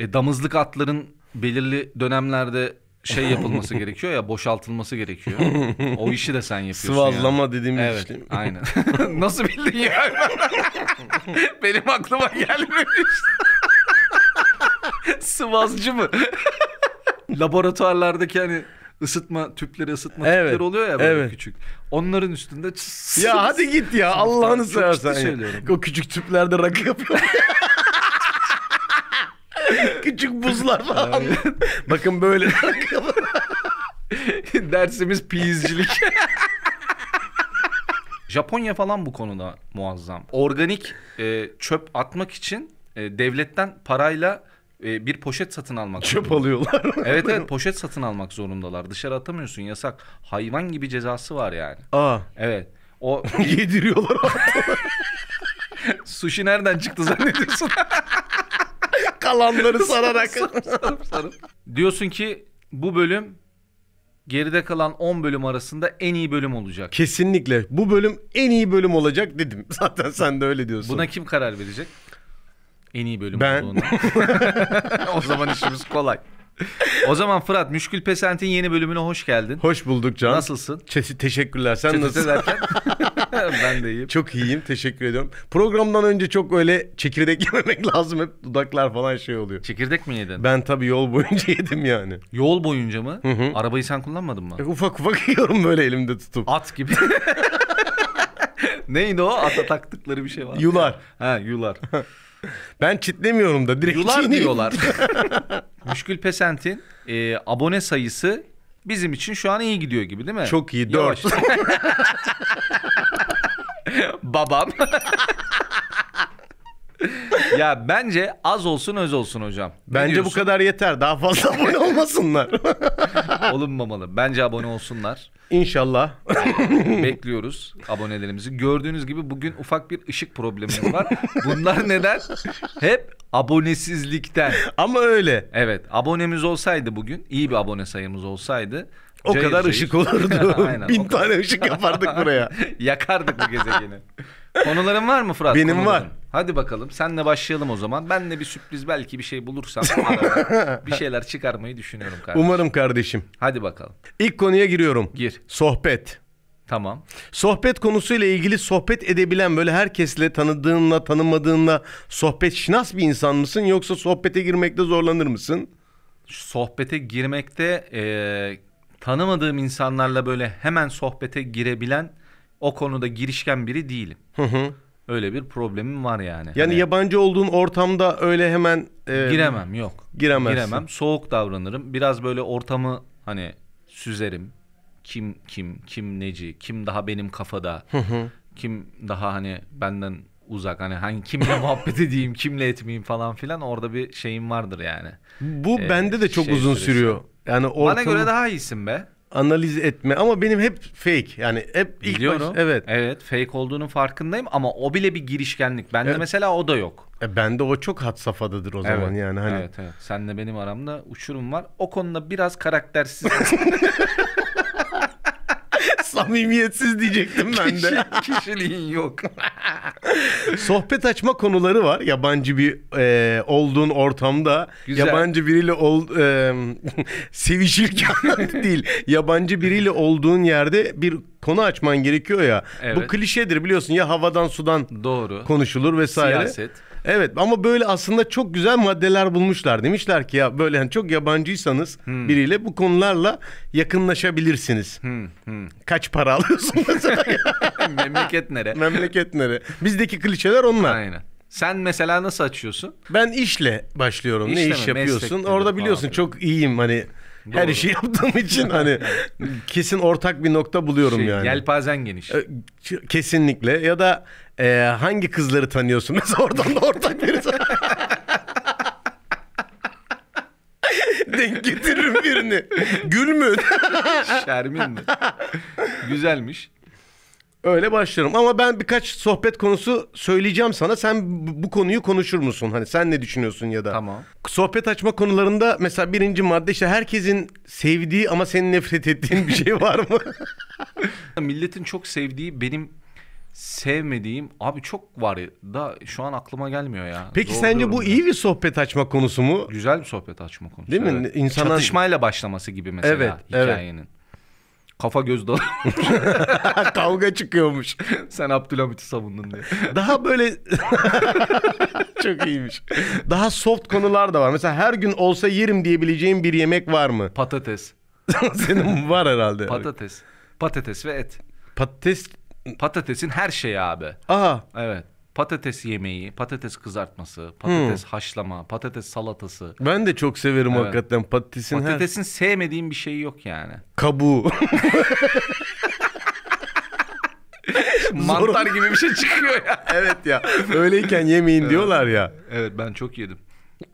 e, damızlık atların belirli dönemlerde şey yapılması gerekiyor ya boşaltılması gerekiyor. O işi de sen yapıyorsun. Sıvazlama yani. dediğimiz Evet, işlem. aynen. Nasıl bildin ya? Benim aklıma gelmemiş. Sıvazcı mı? Laboratuvarlardaki hani ısıtma tüpleri, ısıtma Evet, tüpleri oluyor ya böyle evet. küçük. Onların üstünde Ya hadi git ya Allah'ını Çok seversen. ya. O küçük tüplerde rakı yapıyor. küçük buzlar falan. Bakın böyle. Dersimiz piyizcilik. Japonya falan bu konuda muazzam. Organik e, çöp atmak için e, devletten parayla e, bir poşet satın almak. Çöp zorunda. alıyorlar. Evet evet poşet satın almak zorundalar. Dışarı atamıyorsun yasak. Hayvan gibi cezası var yani. Aa. Evet. O Yediriyorlar. sushi nereden çıktı zannediyorsun? Kalanları sararak. Diyorsun ki bu bölüm geride kalan 10 bölüm arasında en iyi bölüm olacak. Kesinlikle. Bu bölüm en iyi bölüm olacak dedim. Zaten sen de öyle diyorsun. Buna kim karar verecek? En iyi bölüm Ben. olduğuna. o zaman işimiz kolay. O zaman Fırat Müşkül Pesent'in yeni bölümüne hoş geldin. Hoş bulduk Can. Nasılsın? Çesi- teşekkürler. Sen Çetete nasılsın? derken? ben de iyiyim. Çok iyiyim. Teşekkür ediyorum. Programdan önce çok öyle çekirdek yememek lazım. Hep dudaklar falan şey oluyor. Çekirdek mi yedin? Ben tabii yol boyunca yedim yani. Yol boyunca mı? hı. Arabayı sen kullanmadın mı? E, ufak ufak yiyorum böyle elimde tutup. At gibi. Neydi o? Ata taktıkları bir şey var. Yular. Ha yular. Ben çitlemiyorum da direkt Yular çiğneyim. diyorlar. Müşkül Pesent'in e, abone sayısı bizim için şu an iyi gidiyor gibi değil mi? Çok iyi, Yavaş. dört. Babam. ya bence az olsun öz olsun hocam. Ne Bence bu diyorsun? kadar yeter. Daha fazla abone olmasınlar. olunmamalı. Bence abone olsunlar. İnşallah. Bekliyoruz abonelerimizi. Gördüğünüz gibi bugün ufak bir ışık problemimiz var. Bunlar neden? Hep abonesizlikten. Ama öyle. Evet abonemiz olsaydı bugün iyi bir abone sayımız olsaydı O cayır kadar cayır- ışık olurdu. Aynen, Bin tane ışık yapardık buraya. Yakardık bu gezegeni. Konuların var mı Fırat? Benim Konuların. var. Hadi bakalım. Senle başlayalım o zaman. Ben de bir sürpriz belki bir şey bulursam bir şeyler çıkarmayı düşünüyorum kardeşim. Umarım kardeşim. Hadi bakalım. İlk konuya giriyorum. Gir. Sohbet. Tamam. Sohbet konusuyla ilgili sohbet edebilen böyle herkesle tanıdığınla tanımadığınla sohbet şinas bir insan mısın yoksa sohbete girmekte zorlanır mısın? Sohbete girmekte eee, tanımadığım insanlarla böyle hemen sohbete girebilen o konuda girişken biri değilim. Hı hı. Öyle bir problemim var yani. Yani Hani yabancı olduğun ortamda öyle hemen e, giremem yok. giremezsin. Giremem. Soğuk davranırım. Biraz böyle ortamı hani süzerim. Kim kim kim neci, kim daha benim kafada. Kim daha hani benden uzak hani hangi kimle muhabbet edeyim, kimle etmeyeyim falan filan orada bir şeyim vardır yani. Bu Ee, bende de çok şey uzun süresi. sürüyor. Yani Bana ortamı göre daha iyisin be. Analiz etme ama benim hep fake. Yani hep ilk Biliyorum. baş, evet. Evet, fake olduğunun farkındayım ama o bile bir girişkenlik. Bende Evet. mesela o da yok. E, bende o çok had safhadadır o zaman yani hani. Evet evet. Senle benim aramda uçurum var. O konuda biraz karaktersiz. Samimiyetsiz diyecektim ben de. Kişiliğin yok. Sohbet açma konuları var. Yabancı bir e, olduğun ortamda Güzel. yabancı biriyle ol e, sevişirken değil. Yabancı biriyle olduğun yerde bir konu açman gerekiyor ya. Evet. Bu klişedir biliyorsun ya havadan sudan Doğru. konuşulur vesaire. Siyaset. Evet ama böyle aslında çok güzel maddeler bulmuşlar. Demişler ki ya böyle hani çok yabancıysanız Hmm. biriyle bu konularla yakınlaşabilirsiniz. Hı, hı. Kaç para alıyorsun mesela? Memleket nere? Memleket nere? Bizdeki klişeler onlar. Aynen. Sen mesela nasıl açıyorsun? Ben işle başlıyorum. İşle ne mi? iş yapıyorsun? Meslektir Orada biliyorsun çok iyiyim hani her Doğru. işi yaptığım için hani kesin ortak bir nokta buluyorum Şey, yani. Yelpazen geniş. Kesinlikle ya da e, hangi kızları tanıyorsun mesela oradan da ortak bir Denk getiririm birini. Gül mü? Şermin mi? Güzelmiş. Öyle başlarım ama ben birkaç sohbet konusu söyleyeceğim sana. Sen bu- bu konuyu konuşur musun? Hani sen ne düşünüyorsun ya da? Tamam. Sohbet açma konularında mesela birinci madde işte herkesin sevdiği ama senin nefret ettiğin bir şey var mı? Milletin çok sevdiği benim Sevmediğim abi çok var ya, da şu an aklıma gelmiyor ya. Peki Zor sence bu durumda. iyi bir sohbet açma konusu mu? Güzel bir sohbet açma konusu. Değil mi? evet. İnsanlar- Çatışmayla başlaması gibi mesela Evet, evet. hikayenin. Kafa göz dalı. Kavga çıkıyormuş. Sen Abdülhamit'i savundun diye. Daha böyle çok iyiymiş. Daha soft konular da var. Mesela her gün olsa yerim diyebileceğim bir yemek var mı? Patates. Senin var herhalde. Patates. Patates ve et. Patates. Patatesin her şeyi abi. Aa, Evet. Patates yemeği, patates kızartması, patates haşlama, patates salatası. ben de çok severim Evet. hakikaten patatesin her Patatesin sevmediğim bir şeyi yok yani. kabuğu. Mantar gibi bir şey çıkıyor ya. evet ya. Öyleyken yemeyin diyorlar ya. Evet ben çok yedim.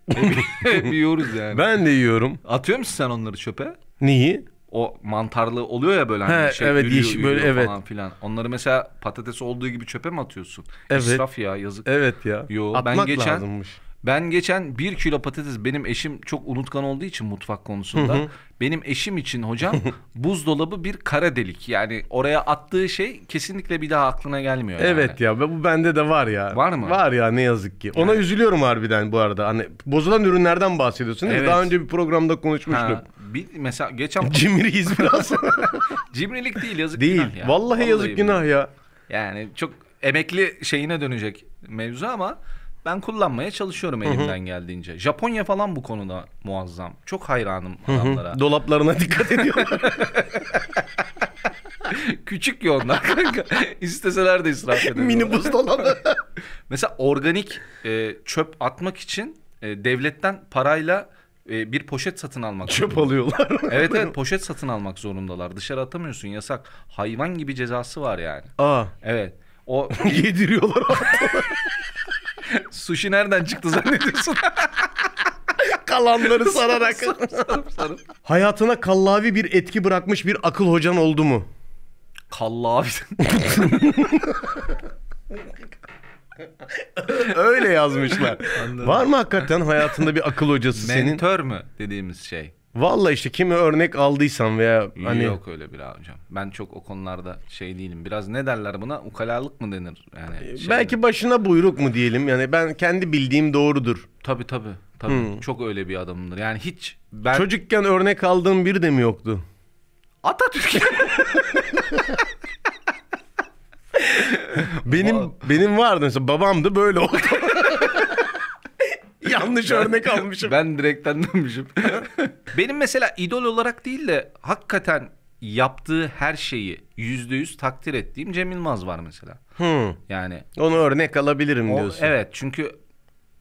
Hep yiyoruz yani. Ben de yiyorum. Atıyor musun sen onları çöpe? Neyi? O mantarlı oluyor ya böyle hani He, şey evet, yürüyor, yeşil böyle, yürüyor evet. falan filan. Onları mesela patates olduğu gibi çöpe mi atıyorsun? Evet. İsraf ya yazık. Evet ya. Yo, ben Atmak geçen- lazımmış. Ben geçen bir kilo patates benim eşim çok unutkan olduğu için mutfak konusunda benim eşim için hocam buzdolabı bir kara delik. Yani oraya attığı şey kesinlikle bir daha aklına gelmiyor. yani. Evet ya ve bu bende de var ya. Var mı? Var ya ne yazık ki. Ona üzülüyorum harbiden bu arada. Hani bozulan ürünlerden bahsediyorsun değil mi? Evet. Daha önce bir programda konuşmuştuk. Ha, bir, mesela geçen Cimriyiz biraz. cimrilik değil yazık değil. günah ya. Vallahi, yazık billahi. günah ya. Yani çok emekli şeyine dönecek mevzu ama ben kullanmaya çalışıyorum elimden geldiğince. Japonya falan bu konuda muazzam. Çok hayranım adamlara. Dolaplarına dikkat ediyorlar. Küçük ya onlar kanka. İsteseler de israf eder. Mini buzdolabı. Mesela organik e, çöp atmak için e, devletten parayla e, bir poşet satın almak Çöp zorunda. alıyorlar. Evet evet poşet satın almak zorundalar. Dışarı atamıyorsun yasak. Hayvan gibi cezası var yani. Aa. Evet. O Yediriyorlar. sushi nereden çıktı zannediyorsun? Kalanları sararak. sarıp sarıp. Hayatına kallavi bir etki bırakmış bir akıl hocan oldu mu? Kalla abi. Öyle yazmışlar. Var mı hakikaten hayatında bir akıl hocası senin? Mentör mü dediğimiz şey? Vallahi işte kimi örnek aldıysan veya hani Yok öyle bir hocam. Ben çok o konularda şey değilim. Biraz ne derler buna? Ukalalık mı denir? Yani şey- belki başına buyruk mu diyelim. Yani ben kendi bildiğim doğrudur. tabii tabii. Tabii. Çok öyle bir adamımdır. Yani hiç ben Çocukken örnek aldığım biri de mi yoktu? Atatürk Benim benim vardı mesela babam da böyle oldu. Yanlış örnek almışım. ben direkten dönmüşüm. Benim mesela idol olarak değil de hakikaten yaptığı her şeyi yüzde yüz takdir ettiğim Cem Yılmaz var mesela. Hı. Yani Onu örnek alabilirim o, diyorsun. evet çünkü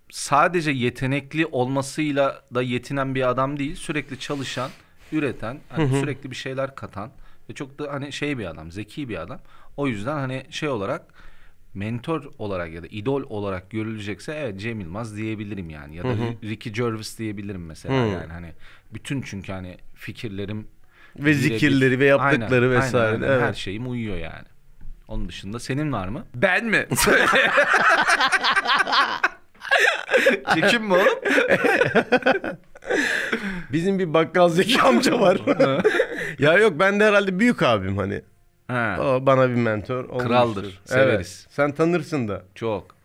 sadece yetenekli olmasıyla da yetinen bir adam değil. Sürekli çalışan, üreten, hani sürekli bir şeyler katan ve çok da hani şey bir adam, zeki bir adam. O yüzden hani şey olarak mentor olarak ya da idol olarak görülecekse evet Cem Yılmaz diyebilirim yani ya da Ricky Gervais diyebilirim mesela yani hani bütün çünkü hani fikirlerim Ve zikirleri ve yaptıkları Aynen, vesaire, Aynen, aynen. evet. Her şeyim uyuyor yani. Onun dışında senin var mı? Ben mi? Çekim mi oğlum? Bizim bir bakkal Zeki amca var. ya yok ben de herhalde büyük abim hani. Ha, O bana bir mentor olmuştur. Kraldır, severiz. Evet, sen tanırsın da. çok.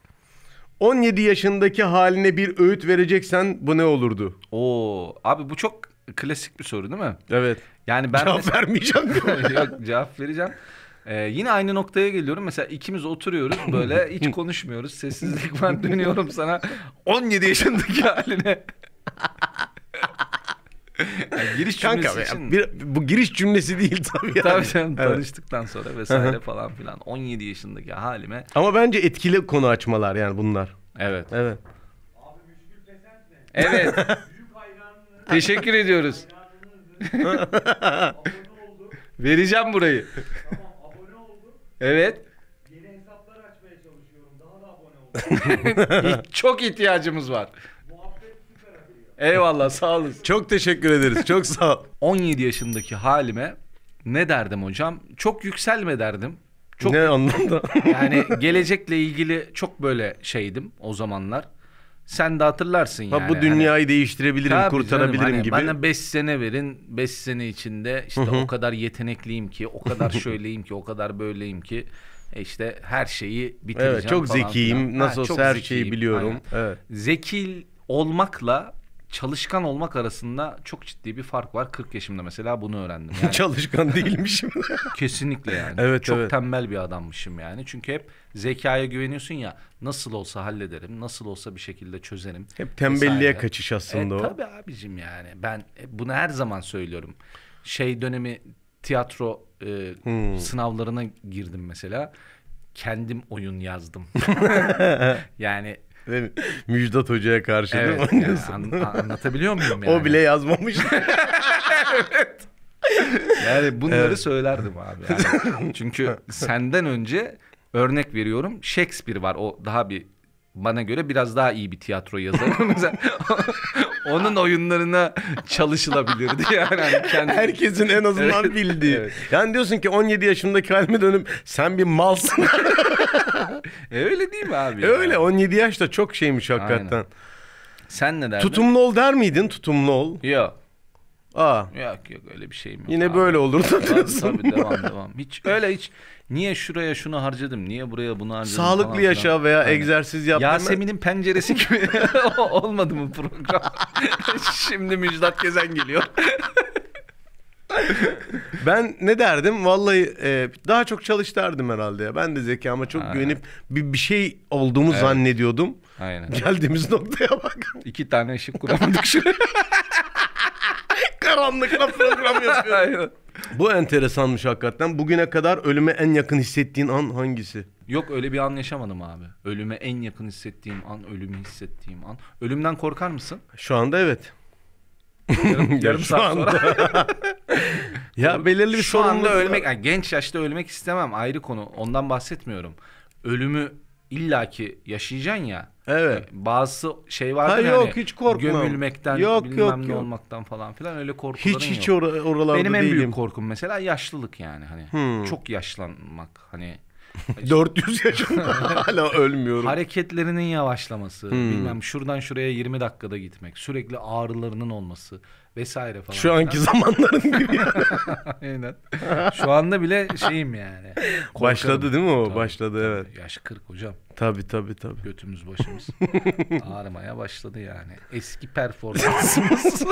17 yaşındaki haline bir öğüt vereceksen bu ne olurdu? Oo, abi bu çok klasik bir soru değil mi? Evet. Yani ben Cevap mesela- vermeyeceğim. Yok cevap vereceğim. Ee, yine aynı noktaya geliyorum. Mesela ikimiz oturuyoruz böyle hiç konuşmuyoruz. Sessizlik var dönüyorum sana 17 yaşındaki haline. Giriş cümlesi Kanka için. bir, bu giriş cümlesi değil tabii. Yani. Tabii canım Evet. tanıştıktan sonra vesaire falan filan. 17 yaşındaki halime. Ama bence etkili konu açmalar yani bunlar. Evet. Evet. Evet. Teşekkür ediyoruz. Vereceğim burayı. abone oldum. Evet. Yeni hesaplar açmaya çalışıyorum. Daha da abone oldum. Çok ihtiyacımız var. Eyvallah sağ olun. Çok teşekkür ederiz. Çok sağ ol. 17 yaşındaki halime ne derdim hocam? Çok yükselme derdim. Çok Ne anlamda? yani gelecekle ilgili çok böyle şeydim o zamanlar. Sen de hatırlarsın yani. ha, bu dünyayı değiştirebilirim, Tabii kurtarabilirim canım, hani gibi. Bana 5 sene verin. 5 sene içinde işte o kadar yetenekliyim ki, o kadar şöyleyim ki, o kadar böyleyim ki E işte her şeyi bitireceğim Evet çok falan zekiyim. filan. Nasıl Ha, olsa her zekiyim, şeyi biliyorum. aynen. Evet. Zeki olmakla çalışkan olmak arasında çok ciddi bir fark var. 40 yaşımda mesela bunu öğrendim. Yani Çalışkan değilmişim. kesinlikle yani. Evet, çok evet. tembel bir adammışım yani. Çünkü hep zekaya güveniyorsun ya. Nasıl olsa hallederim. Nasıl olsa bir şekilde çözerim. Hep tembelliğe vesaire. kaçış aslında e, o. Tabii abicim yani. Ben bunu her zaman söylüyorum. Şey dönemi tiyatro e, Hmm. sınavlarına girdim mesela. Kendim oyun yazdım. yani? Müjdat Hoca'ya karşı değil mi? evet yani an- an- anlatabiliyor muyum yani? O bile yazmamış. Yani bunları söylerdim abi. Yani. Çünkü senden önce örnek veriyorum Shakespeare var. O daha bir bana göre biraz daha iyi bir tiyatro yazarı. Mesela onun oyunlarına çalışılabilirdi yani. Hani kendi... Herkesin en azından Evet, bildiği. evet. Yani diyorsun ki 17 yaşındaki halime dönüp sen bir malsın. E, öyle değil mi abi? Öyle ya? 17 yaş da çok şeymiş hakikaten. Aynen. Sen ne derdin? Tutumlu ol der miydin? Tutumlu ol. Yok. Aa. Yok yok öyle bir şeyim yok. Yine abi. böyle Tabii, diyorsun. tabii devam devam. Hiç öyle hiç niye şuraya şunu harcadım, niye buraya bunu harcadım falan Sağlıklı filan. yaşa veya Aynen. egzersiz yap. Yasemin'in penceresi gibi olmadı mı program? Şimdi Müjdat Gezen geliyor. Ben ne derdim? Vallahi e, daha çok çalış derdim herhalde ya. Ben de zekama çok Ha. güvenip bir, bir şey olduğumu zannediyordum. Aynen. Geldiğimiz noktaya bak. İki tane ışık kuramadık şuraya. Karanlıkla program yapıyoruz. Aynen. Bu enteresanmış hakikaten. Bugüne kadar ölüme en yakın hissettiğin an hangisi? Yok öyle bir an yaşamadım abi. Ölüme en yakın hissettiğim an, ölümü hissettiğim an. Ölümden korkar mısın? Şu anda evet. Yarım, yarım saat anda. sonra. Ya belirli bir Şu anda ölmek, yani genç yaşta ölmek istemem ayrı konu. Ondan bahsetmiyorum. Ölümü illaki yaşayacaksın ya. Evet. Bazı şey vardır Ha, ya yok, hani hiç korkmam. Gömülmekten Yok, bilmem yok, ne yok. olmaktan falan filan öyle korkuların Hiç hiç yok. or- oralarda Benim en değilim. büyük korkum mesela yaşlılık yani hani. Hmm. Çok yaşlanmak hani 400 yaşında hala ölmüyorum. hareketlerinin yavaşlaması, Hmm. bilmem şuradan şuraya 20 dakikada gitmek, sürekli ağrılarının olması vesaire falan. Şu anki zamanların gibi. Aynen. Şu anda bile şeyim yani. Korkarım. Başladı değil mi o? Tabii, Başladı evet. Yaş 40 hocam. Tabii tabii tabii. Götümüz başımız ağrımaya başladı yani. Eski performansımız.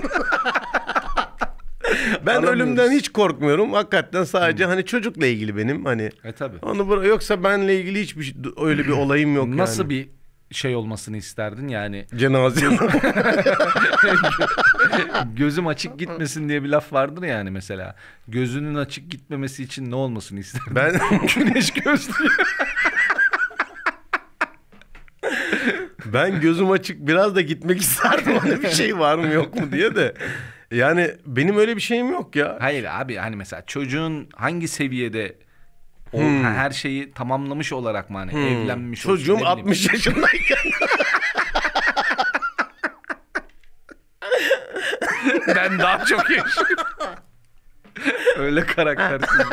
Ben ölümden hiç korkmuyorum. Hakikaten sadece hani çocukla ilgili benim hani. e tabi. Onu bıra- yoksa benle ilgili hiçbir şey- öyle bir olayım yok Nasıl yani. bir şey olmasını isterdin yani cenaze? gözüm açık gitmesin diye bir laf vardır yani mesela. Gözünün açık gitmemesi için ne olmasını isterdin? ben Güneş gözlüğü. ben gözüm açık biraz da gitmek isterdim. Hani bir şey var mı yok mu diye de. Yani benim öyle bir şeyim yok ya. Hayır abi hani mesela çocuğun hangi seviyede o Hmm. her şeyi tamamlamış olarak mı hani evlenmiş olsun, Çocuğum ne bileyim. 60 yaşındayken. ben daha çok yaşıyorum. Öyle karaktersiz.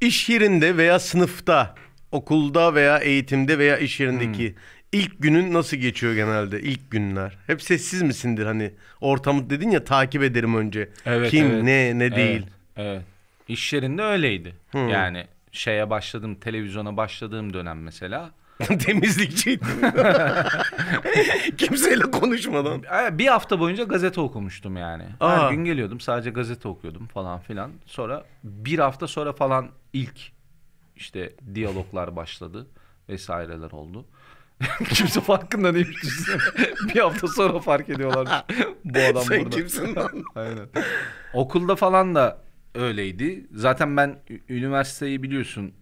İş yerinde veya sınıfta, okulda veya eğitimde veya iş yerindeki Hmm. İlk günün nasıl geçiyor genelde? İlk günler. Hep sessiz misindir hani? Ortamı dedin ya takip ederim önce. Evet, Kim, evet. ne, ne Evet, değil. Evet. İş yerinde öyleydi. Hmm. Yani şeye başladım, televizyona başladığım dönem mesela. Temizlikçiydim. Kimseyle konuşmadan. Bir hafta boyunca gazete okumuştum yani. Aa. Her gün geliyordum sadece gazete okuyordum falan filan. Sonra bir hafta sonra falan ilk işte diyaloglar başladı vesaireler oldu. Kimse farkında değil. bir hafta sonra fark ediyorlar. Bu adam Sen burada. kimsin lan? Aynen. Okulda falan da öyleydi. Zaten ben ü- üniversiteyi biliyorsun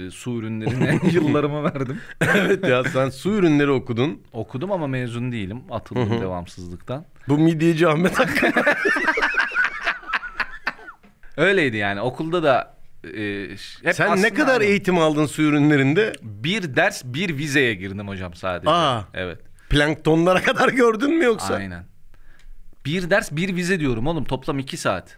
e, su ürünlerine yıllarımı verdim. evet ya sen su ürünleri okudun. Okudum ama mezun değilim. Atıldım devamsızlıktan. Bu midyeci Ahmet Hakkı. Öyleydi yani. Okulda da e, hep Sen ne kadar aynı. eğitim aldın su ürünlerinde? Bir ders bir vizeye girdim hocam sadece. Aa. Evet. Planktonlara kadar gördün mü yoksa? Aynen. Bir ders bir vize diyorum oğlum. Toplam iki saat.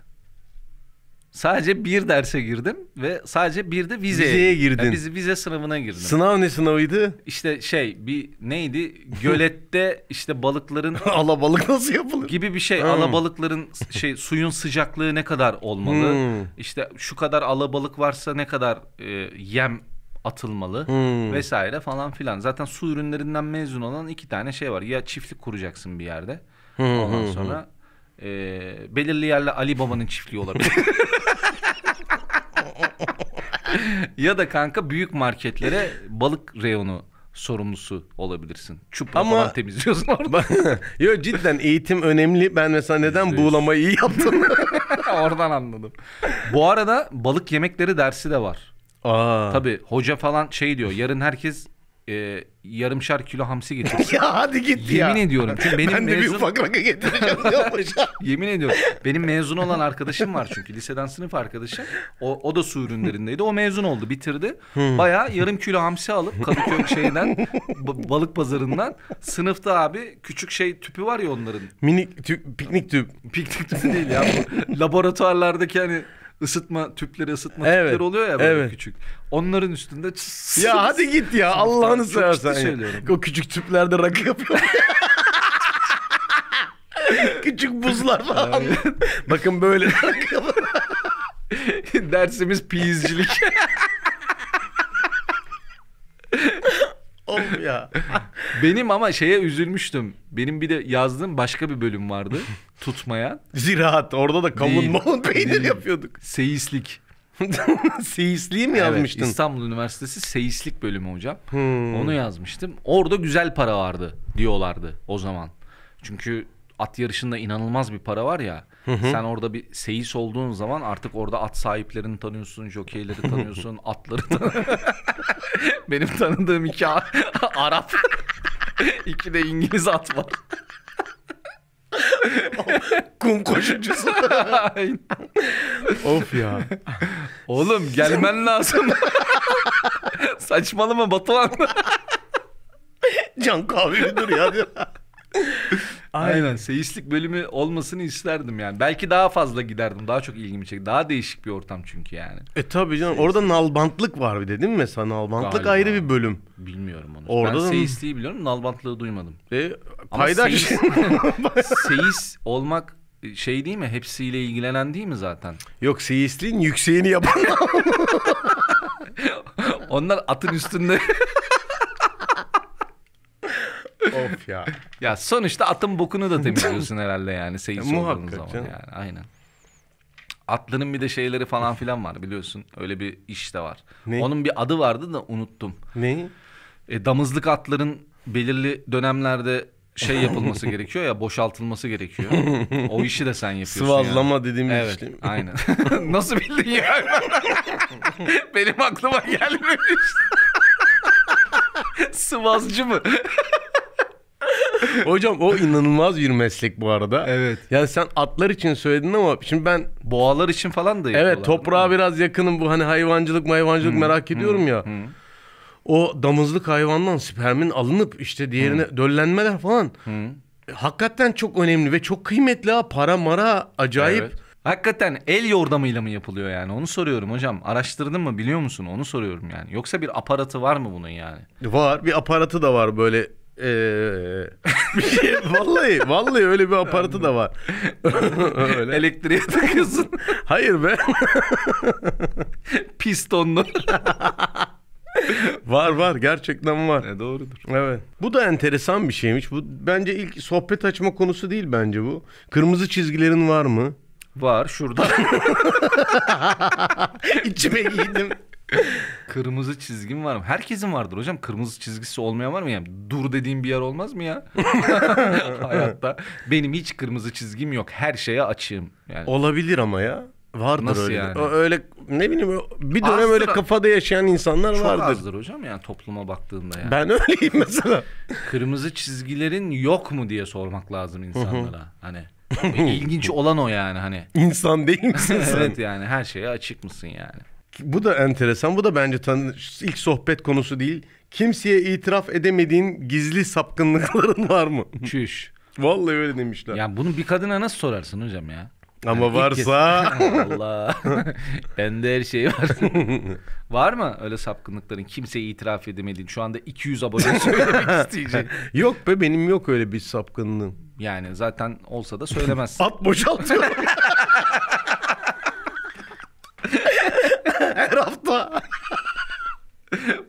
Sadece bir derse girdim ve sadece bir de vizeye, Vizeye girdin. Yani vize, vize sınavına girdim. Sınav ne sınavıydı? işte şey bir neydi? Gölette işte balıkların Alabalık nasıl yapılır? gibi bir şey. Hmm. Alabalıkların şey suyun sıcaklığı ne kadar olmalı? Hmm. İşte şu kadar alabalık varsa ne kadar e, yem atılmalı Hmm. vesaire falan filan. Zaten su ürünlerinden mezun olan iki tane şey var. Ya çiftlik kuracaksın bir yerde. Ondan sonra e, belirli yerle Ali Baba'nın çiftliği olabilir. ya da kanka büyük marketlere balık reyonu sorumlusu olabilirsin. Çupra Ama- falan temizliyorsun orada. Yo cidden eğitim önemli. Ben mesela neden buğulamayı iyi yaptım? Oradan anladım. Bu arada balık yemekleri dersi de var. Aa. Tabii hoca falan şey diyor. Yarın herkes e, yarımşar kilo hamsi getirsin. Ya hadi git ya. Yemin ediyorum. Çünkü benim ben de bir mezun... ufak rakı getireceğim. Yemin ediyorum. Benim mezun olan arkadaşım var çünkü. Liseden sınıf arkadaşım. O, o da su ürünlerindeydi. O mezun oldu, bitirdi. Bayağı yarım kilo hamsi alıp Kadıköy şeyden, ba- balık pazarından sınıfta abi küçük şey tüpü var ya onların. Minik tüp, piknik tüp. Piknik tüpü değil ya. Laboratuvarlardaki hani ısıtma tüpleri, ısıtma Evet, tüpleri oluyor ya böyle evet. küçük. Onların üstünde Ya hadi git ya Allah'ını seversen. söylüyorum. O küçük tüplerde rakı yapıyor. küçük buzlar falan. Bakın böyle. Dersimiz piyizcilik. Of ya. Benim ama şeye üzülmüştüm. Benim bir de yazdığım başka bir bölüm vardı. Tutmaya. Ziraat orada da kavun Değil, mavun peynir değil. yapıyorduk. Seyislik. Seyisliği mi Evet, yazmıştın? İstanbul Üniversitesi Seyislik bölümü hocam. Hmm. Onu yazmıştım. Orada güzel para vardı diyorlardı o zaman. Çünkü at yarışında inanılmaz bir para var ya. Sen orada bir seyis olduğun zaman artık orada at sahiplerini tanıyorsun, jokeyleri tanıyorsun, atları tanıyorsun. Benim tanıdığım iki Arap, iki de İngiliz at var. Kum koşucusu. Of ya. Oğlum gelmen lazım. Saçmalama Batuhan. Can kahveli dur ya. Diyor. Aynen. Seyislik bölümü olmasını isterdim yani. Belki daha fazla giderdim. Daha çok ilgimi çekti. Daha değişik bir ortam çünkü yani. E tabii canım. Orada nalbantlık var bir de değil mi mesela? Nalbantlık Galiba. ayrı bir bölüm. Bilmiyorum onu. Orada ben da- seyisliği biliyorum. Nalbantlığı duymadım. E, paydaş. seyis, seyis olmak şey değil mi? Hepsiyle ilgilenen değil mi zaten? Yok seyisliğin yükseğini yapan. Onlar atın üstünde. of ya. ya sonuçta atın bokunu da temizliyorsun herhalde yani seyis Ya, olduğun zaman canım. yani. Aynen. Atların bir de şeyleri falan filan var biliyorsun. Öyle bir iş de var. Ne? Onun bir adı vardı da unuttum. Ne? E, damızlık atların belirli dönemlerde şey yapılması gerekiyor ya boşaltılması gerekiyor. O işi de sen yapıyorsun. Sıvazlama yani. dediğimiz Evet, işlem. aynen. Nasıl bildin ya? Benim aklıma gelmemiş. Sıvazcı mı? Hocam o inanılmaz bir meslek bu arada. Evet. Yani sen atlar için söyledin ama şimdi ben Boğalar için falan da yapıyorlar. evet toprağa biraz yakınım bu hani hayvancılık hayvancılık merak ediyorum ya. O damızlık hayvandan spermin alınıp işte diğerine döllenmeler falan. E, Hakikaten çok önemli ve çok kıymetli ha. Para mara acayip. Evet. Hakikaten el yordamıyla mı yapılıyor yani? Onu soruyorum hocam. Araştırdın mı biliyor musun? Onu soruyorum yani. Yoksa bir aparatı var mı bunun yani? Var bir aparatı da var böyle şey vallahi vallahi öyle bir aparatı da var. öyle. Elektriğe takıyorsun. Hayır be. Pistonlu. var var gerçekten var. e, doğrudur. Evet. Bu da enteresan bir şeymiş. Bu bence ilk sohbet açma konusu değil bence bu. Kırmızı çizgilerin var mı? Var şurada. İçime giydim. Kırmızı çizgim var mı? Herkesin vardır hocam. Kırmızı çizgisi olmayan var mı yani? Dur dediğim bir yer olmaz mı ya? Hayatta. Benim hiç kırmızı çizgim yok. Her şeye açığım. Yani. Olabilir ama ya. Vardır Nasıl öyle. yani? Öyle ne bileyim bir dönem Azdır öyle kafada yaşayan insanlar Çok vardır. azdır hocam yani topluma baktığında yani. Ben öyleyim mesela. Kırmızı çizgilerin yok mu diye sormak lazım insanlara. hani ilginç olan o yani hani. İnsan değil misin sen? evet yani her şeye açık mısın yani? Bu da enteresan. Bu da bence tanı ilk sohbet konusu değil. Kimseye itiraf edemediğin gizli sapkınlıkların var mı? Çüş. Vallahi öyle demişler. Yani bunu bir kadına nasıl sorarsın hocam ya? Ama Yani varsa Allah. Bende her şey var. var mı öyle sapkınlıkların kimseye itiraf edemediğin şu anda 200 abone söylemek isteyeceğin? yok be benim yok öyle bir sapkınlığım. Yani zaten olsa da söylemezsin. At boşaltıyorum.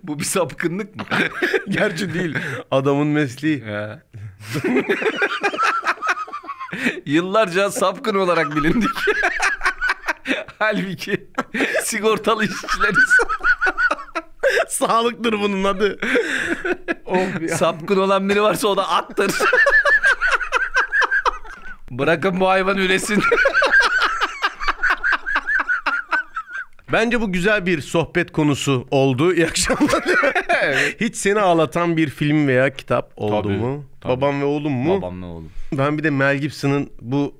Bu bir sapkınlık mı? Gerçi değil. Adamın mesleği. Ya. Yıllarca sapkın olarak bilindik. Halbuki sigortalı işçileriz. Sağlıktır bunun adı. of ya. Sapkın olan biri varsa o da attır. Bırakın bu hayvan üresin. Bence bu güzel bir sohbet konusu oldu. İyi akşamlar. Hiç seni ağlatan bir film veya kitap oldu Tabii, mu? tabii. Babam ve oğlum mu? Babam ne oğlum? Ben bir de Mel Gibson'ın bu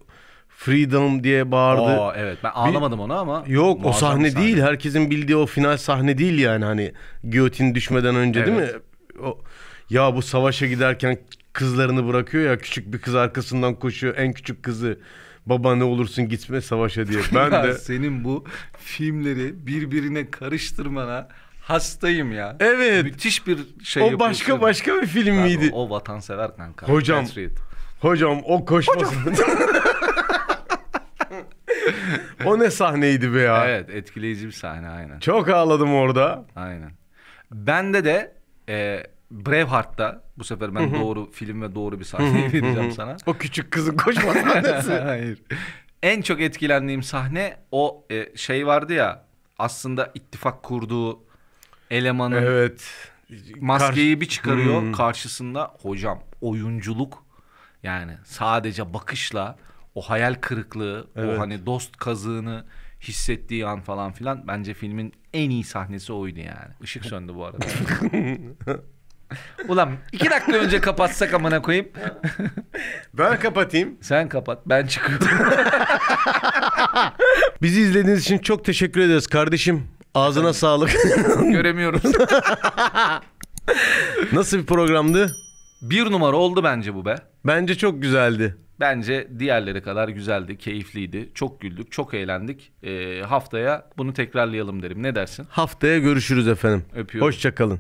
Freedom diye bağırdı. Aa, evet ben ağlamadım ona ama. Yok o sahne, bir sahne. değil. Herkesin bildiği o final sahne değil yani hani giyotin düşmeden önce değil mi? Evet. O, ya bu savaşa giderken kızlarını bırakıyor ya küçük bir kız arkasından koşuyor en küçük kızı. Baba ne olursun gitme savaşa diye. Ben de senin bu filmleri birbirine karıştırmana hastayım ya. Evet. Müthiş bir şey o başka başka bir film Abi, miydi? O, o vatansever kanka. Hocam. Patriot. Hocam o koşması. o ne sahneydi be ya. Evet etkileyici bir sahne aynen. Çok ağladım orada. Aynen. Bende de e, Braveheart'ta bu sefer ben doğru film ve doğru bir sahneyi vereceğim sana. O küçük kızın koşma sahnesi. Hayır. En çok etkilendiğim sahne o e, şey vardı ya aslında ittifak kurduğu elemanın evet. maskeyi bir çıkarıyor Hmm. karşısında hocam oyunculuk yani sadece bakışla o hayal kırıklığı Evet. o hani dost kazığını hissettiği an falan filan bence filmin en iyi sahnesi oydu yani. Işık söndü bu arada. Ulan iki dakika önce kapatsak amına koyayım. Ben kapatayım. Sen kapat ben çıkıyorum. Bizi izlediğiniz için çok teşekkür ederiz kardeşim. Ağzına sağlık. Göremiyoruz. Nasıl bir programdı? Bir numara oldu bence bu be. Bence çok güzeldi. Bence diğerleri kadar güzeldi, keyifliydi. Çok güldük, çok eğlendik. Ee, haftaya bunu tekrarlayalım derim. Ne dersin? Haftaya görüşürüz efendim. Öpüyorum. Hoşçakalın.